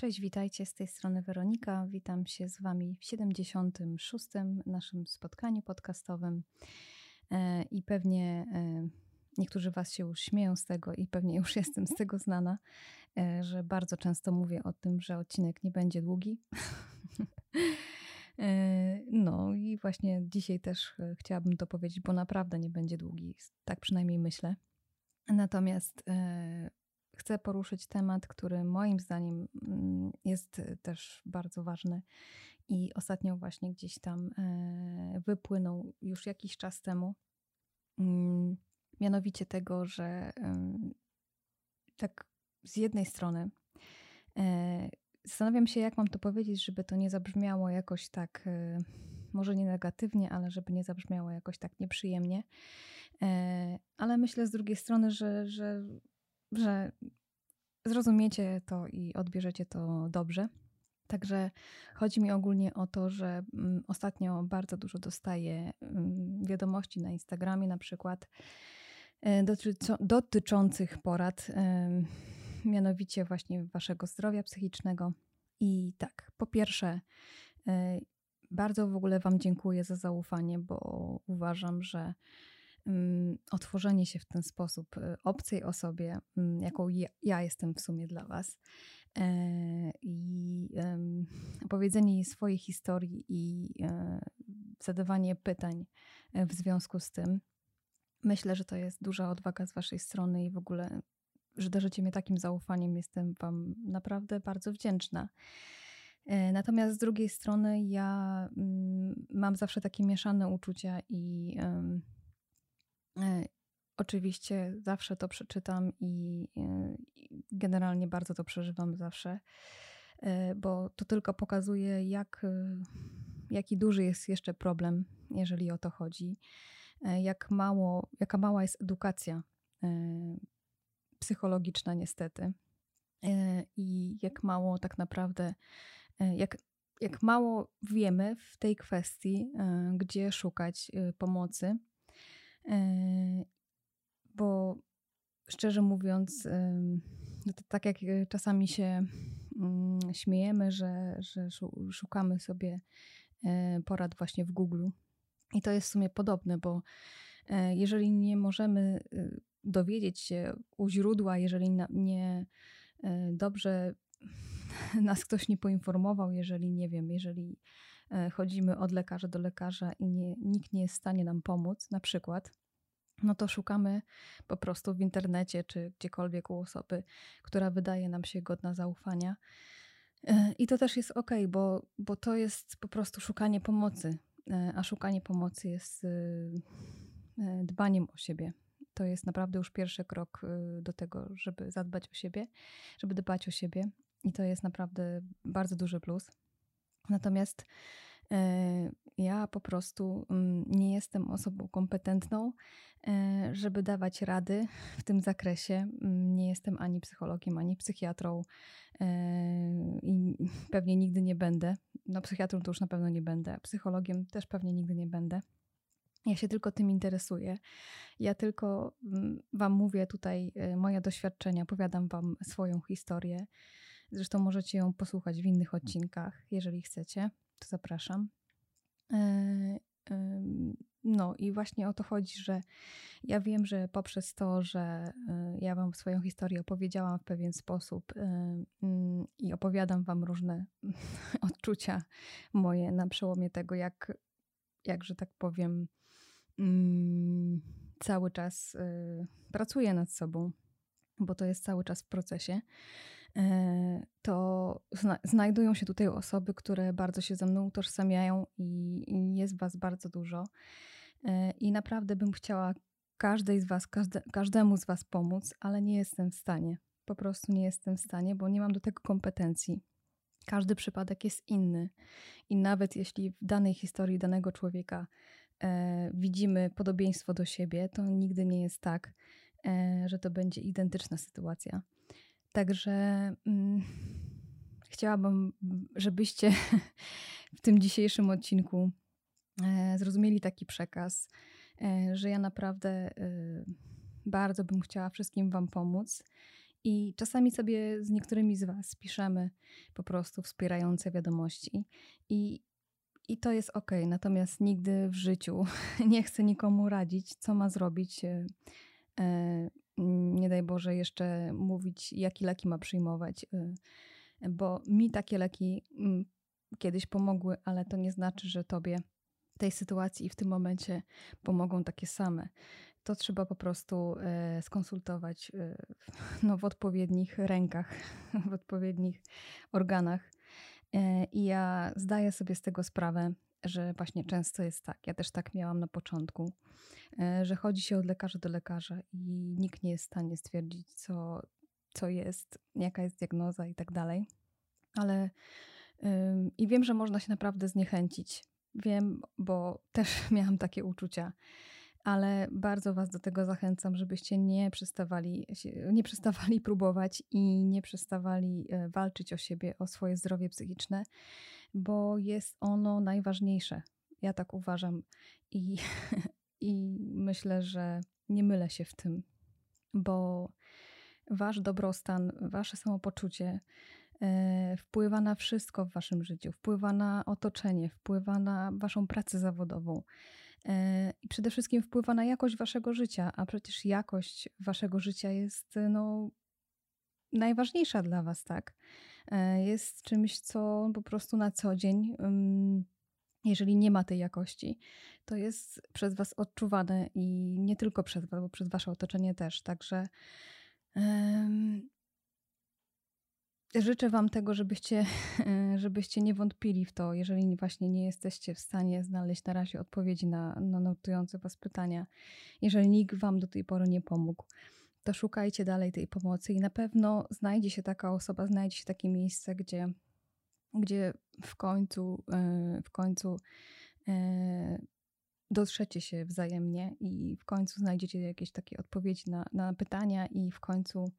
Cześć, witajcie z tej strony Weronika. Witam się z Wami w 76. naszym spotkaniu podcastowym. E, I pewnie e, niektórzy Was się już śmieją z tego, i pewnie już jestem z tego znana, e, że bardzo często mówię o tym, że odcinek nie będzie długi. No i właśnie dzisiaj też chciałabym to powiedzieć, bo naprawdę nie będzie długi. Tak przynajmniej myślę. Natomiast chcę poruszyć temat, który moim zdaniem mm, jest też bardzo ważny i ostatnio właśnie gdzieś tam e, wypłynął już jakiś czas temu. Mm, mianowicie tego, że tak z jednej strony e, zastanawiam się, jak mam to powiedzieć, żeby to nie zabrzmiało jakoś tak, e, może nie negatywnie, ale żeby nie zabrzmiało jakoś tak nieprzyjemnie. Ale myślę z drugiej strony, że, że że zrozumiecie to i odbierzecie to dobrze. Także chodzi mi ogólnie o to, że mm, ostatnio bardzo dużo dostaję mm, wiadomości na Instagramie na przykład e, dotyczących porad, mianowicie właśnie waszego zdrowia psychicznego. I tak, po pierwsze, e, bardzo w ogóle Wam dziękuję za zaufanie, bo uważam, że otworzenie się w ten sposób y, obcej osobie, jaką ja, jestem w sumie dla Was, e, i opowiedzenie jej swojej historii i e, zadawanie pytań e, w związku z tym. Myślę, że to jest duża odwaga z Waszej strony i w ogóle, że darzycie mnie takim zaufaniem. Jestem Wam naprawdę bardzo wdzięczna. Natomiast z drugiej strony, ja mam zawsze takie mieszane uczucia i oczywiście zawsze to przeczytam i, e, i generalnie bardzo to przeżywam zawsze, e, bo to tylko pokazuje, jak, jaki duży jest jeszcze problem, jeżeli o to chodzi, jak mało, jaka mała jest edukacja psychologiczna, niestety, i jak mało tak naprawdę, jak, jak mało wiemy w tej kwestii, gdzie szukać pomocy. E, bo szczerze mówiąc, no tak jak e, czasami się mm, śmiejemy, że, że szukamy sobie e, porad właśnie w Google. I to jest w sumie podobne, bo jeżeli nie możemy dowiedzieć się u źródła, jeżeli nie dobrze nas ktoś nie poinformował, jeżeli nie wiem, jeżeli chodzimy od lekarza do lekarza i nie, nikt nie jest w stanie nam pomóc, na przykład, no to szukamy po prostu w internecie czy gdziekolwiek u osoby, która wydaje nam się godna zaufania. E, I to też jest ok, bo, bo to jest po prostu szukanie pomocy, e, a szukanie pomocy jest e, dbaniem o siebie. To jest naprawdę już pierwszy krok do tego, żeby zadbać o siebie, żeby dbać o siebie. I to jest naprawdę bardzo duży plus. Natomiast ja po prostu mm, nie jestem osobą kompetentną, e, żeby dawać rady w tym zakresie. Mm, nie jestem ani psychologiem, ani psychiatrą e, i pewnie nigdy nie będę. No, psychiatrą to już na pewno nie będę, psychologiem też pewnie nigdy nie będę. Ja się tylko tym interesuję. Ja tylko mm, Wam mówię tutaj moje doświadczenia, opowiadam Wam swoją historię. Zresztą możecie ją posłuchać w innych odcinkach, jeżeli chcecie to zapraszam. E, no i właśnie o to chodzi, że ja wiem, że poprzez to, że e, ja Wam swoją historię opowiedziałam w pewien sposób e, mm, i opowiadam Wam różne odczucia moje na przełomie tego, jak, jak że tak powiem, mm, cały czas pracuję nad sobą, bo to jest cały czas w procesie. E, to zna znajdują się tutaj osoby, które bardzo się ze mną utożsamiają i, i jest Was bardzo dużo. E, I naprawdę bym chciała każdej z Was, każde, każdemu z Was pomóc, ale nie jestem w stanie. Po prostu nie jestem w stanie, bo nie mam do tego kompetencji. Każdy przypadek jest inny. I nawet jeśli w danej historii danego człowieka e, widzimy podobieństwo do siebie, to nigdy nie jest tak, e, że to będzie identyczna sytuacja. Także mm, chciałabym, żebyście w tym dzisiejszym odcinku e, zrozumieli taki przekaz, e, że ja naprawdę e, bardzo bym chciała wszystkim Wam pomóc I czasami sobie z niektórymi z Was piszemy po prostu wspierające wiadomości. I, i to jest ok, natomiast nigdy w życiu nie chcę nikomu radzić, co ma zrobić. Nie daj Boże, jeszcze mówić, jakie leki ma przyjmować, e, bo mi takie leki mm, kiedyś pomogły, ale to nie znaczy, że Tobie w tej sytuacji i w tym momencie pomogą takie same. To trzeba po prostu skonsultować no, w odpowiednich rękach, w odpowiednich organach I ja zdaję sobie z tego sprawę, że właśnie często jest tak. Ja też tak miałam na początku, e, że chodzi się od lekarza do lekarza i nikt nie jest w stanie stwierdzić, co, co jest, jaka jest diagnoza i tak dalej. Ale i wiem, że można się naprawdę zniechęcić. Wiem, bo też miałam takie uczucia ale bardzo Was do tego zachęcam, żebyście nie przestawali, nie przestawali próbować i nie przestawali e, walczyć o siebie, o swoje zdrowie psychiczne, bo jest ono najważniejsze. Ja tak uważam i, i myślę, że nie mylę się w tym, bo Wasz dobrostan, Wasze samopoczucie e, wpływa na wszystko w Waszym życiu, wpływa na otoczenie, wpływa na Waszą pracę zawodową E, i przede wszystkim wpływa na jakość waszego życia, a przecież jakość waszego życia jest no, najważniejsza dla was, tak? E, jest czymś, co po prostu na co dzień, jeżeli nie ma tej jakości, to jest przez was odczuwane i nie tylko przez was, bo przez wasze otoczenie też. Także Życzę Wam tego, żebyście, żebyście nie wątpili w to, jeżeli właśnie nie jesteście w stanie znaleźć na razie odpowiedzi na, na notujące Was pytania. Jeżeli nikt Wam do tej pory nie pomógł, to szukajcie dalej tej pomocy i na pewno znajdzie się taka osoba, znajdzie się takie miejsce, gdzie, gdzie w końcu, e, w końcu e, dotrzecie się wzajemnie i w końcu znajdziecie jakieś takie odpowiedzi na, na pytania i w końcu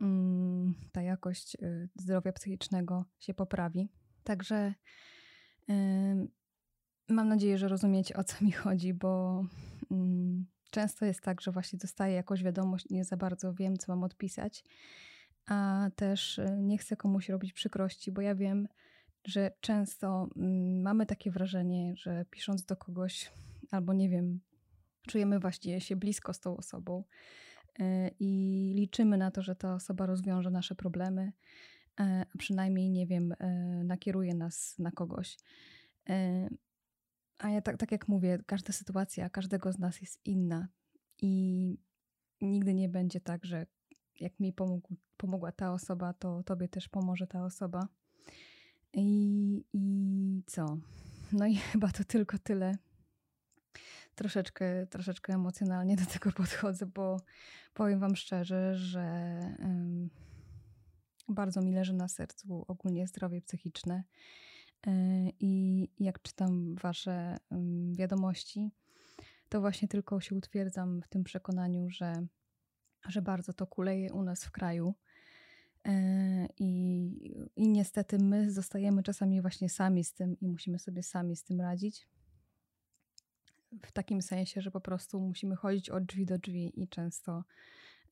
Mm, ta jakość y, zdrowia psychicznego się poprawi. Także mam nadzieję, że rozumiecie o co mi chodzi, bo mm, często jest tak, że właśnie dostaję jakąś wiadomość i nie za bardzo wiem, co mam odpisać, a też y, nie chcę komuś robić przykrości, bo ja wiem, że często mm, mamy takie wrażenie, że pisząc do kogoś, albo nie wiem, czujemy właściwie się blisko z tą osobą, E, i liczymy na to, że ta osoba rozwiąże nasze problemy, e, a przynajmniej, nie wiem, e, nakieruje nas na kogoś. A ja tak, tak jak mówię, każda sytuacja każdego z nas jest inna i nigdy nie będzie tak, że jak mi pomógł, pomogła ta osoba, to tobie też pomoże ta osoba. I, I co? No i chyba to tylko tyle troszeczkę, troszeczkę emocjonalnie do tego podchodzę, bo powiem Wam szczerze, że um, bardzo mi leży na sercu ogólnie zdrowie psychiczne. E, I jak czytam Wasze um, wiadomości, to właśnie tylko się utwierdzam w tym przekonaniu, że, że bardzo to kuleje u nas w kraju. E, I, I niestety my zostajemy czasami właśnie sami z tym i musimy sobie sami z tym radzić w takim sensie, że po prostu musimy chodzić od drzwi do drzwi i często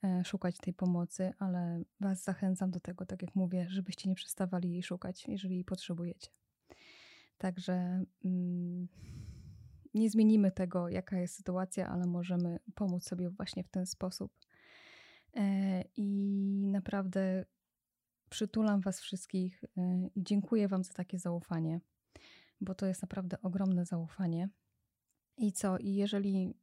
e, szukać tej pomocy, ale Was zachęcam do tego, tak jak mówię, żebyście nie przestawali jej szukać, jeżeli jej potrzebujecie. Także mm, nie zmienimy tego, jaka jest sytuacja, ale możemy pomóc sobie właśnie w ten sposób. E, I naprawdę przytulam Was wszystkich e, i dziękuję Wam za takie zaufanie, bo to jest naprawdę ogromne zaufanie. I co? I jeżeli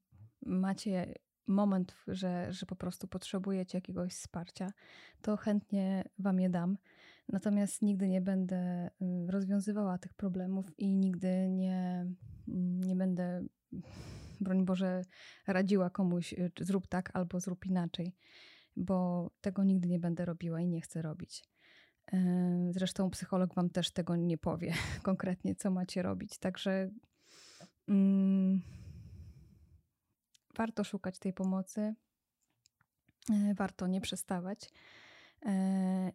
macie moment, że, że po prostu potrzebujecie jakiegoś wsparcia, to chętnie Wam je dam. Natomiast nigdy nie będę y, rozwiązywała tych problemów i nigdy nie, nie będę, broń Boże, radziła komuś, y, zrób tak albo zrób inaczej, bo tego nigdy nie będę robiła i nie chcę robić. Y, zresztą psycholog Wam też tego nie powie konkretnie, co macie robić. Także Mm, warto szukać tej pomocy, warto nie przestawać. E,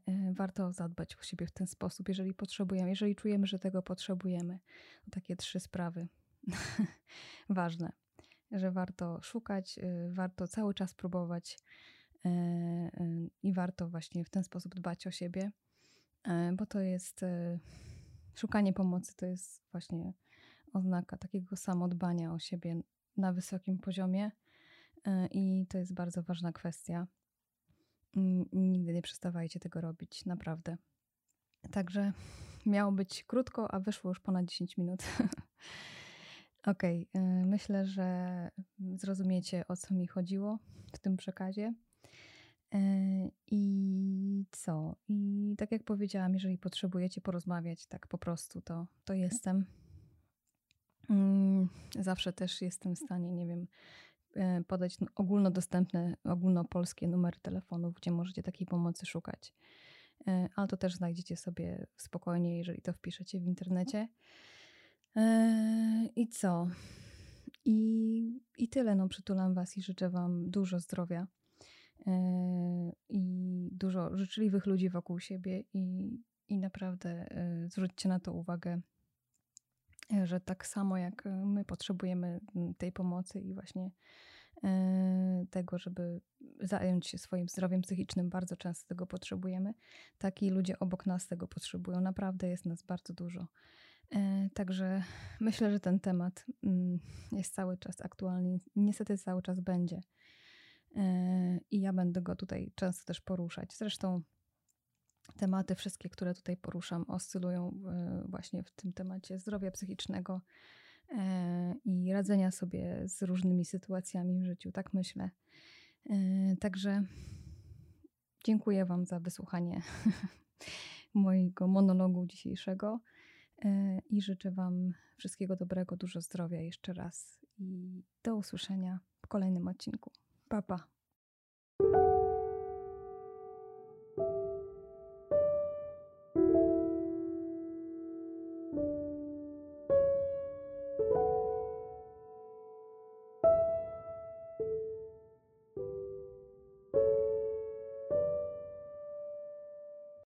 e, warto zadbać o siebie w ten sposób, jeżeli potrzebujemy, jeżeli czujemy, że tego potrzebujemy. Takie trzy sprawy ważne, że warto szukać, warto cały czas próbować e, i warto właśnie w ten sposób dbać o siebie, bo to jest szukanie pomocy, to jest właśnie oznaka takiego samodbania o siebie na wysokim poziomie i to jest bardzo ważna kwestia. Nigdy nie przestawajcie tego robić, naprawdę. Także miało być krótko, a wyszło już ponad 10 minut. Okej, okay, myślę, że zrozumiecie o co mi chodziło w tym przekazie. E, I co? I tak jak powiedziałam, jeżeli potrzebujecie porozmawiać tak po prostu, to, to jestem. Mm, zawsze też jestem w stanie, nie wiem, podać ogólnodostępne, ogólnopolskie numery telefonów, gdzie możecie takiej pomocy szukać. E, ale to też znajdziecie sobie spokojnie, jeżeli to wpiszecie w internecie. I co? I, I tyle. No, przytulam Was i życzę Wam dużo zdrowia i dużo życzliwych ludzi wokół siebie i, i naprawdę zwróćcie na to uwagę, e, że tak samo jak my potrzebujemy tej pomocy i właśnie e, tego, żeby zająć się swoim zdrowiem psychicznym, bardzo często tego potrzebujemy, tak i ludzie obok nas tego potrzebują. Naprawdę jest nas bardzo dużo. E, także myślę, że ten temat mm, jest cały czas aktualny. Niestety cały czas będzie. E, I ja będę go tutaj często też poruszać. Zresztą tematy wszystkie, które tutaj poruszam, oscylują właśnie w tym temacie zdrowia psychicznego e, i radzenia sobie z różnymi sytuacjami w życiu, tak myślę. Także dziękuję Wam za wysłuchanie mojego monologu dzisiejszego. E, i życzę Wam wszystkiego dobrego, dużo zdrowia jeszcze raz i do usłyszenia w kolejnym odcinku. Pa, pa.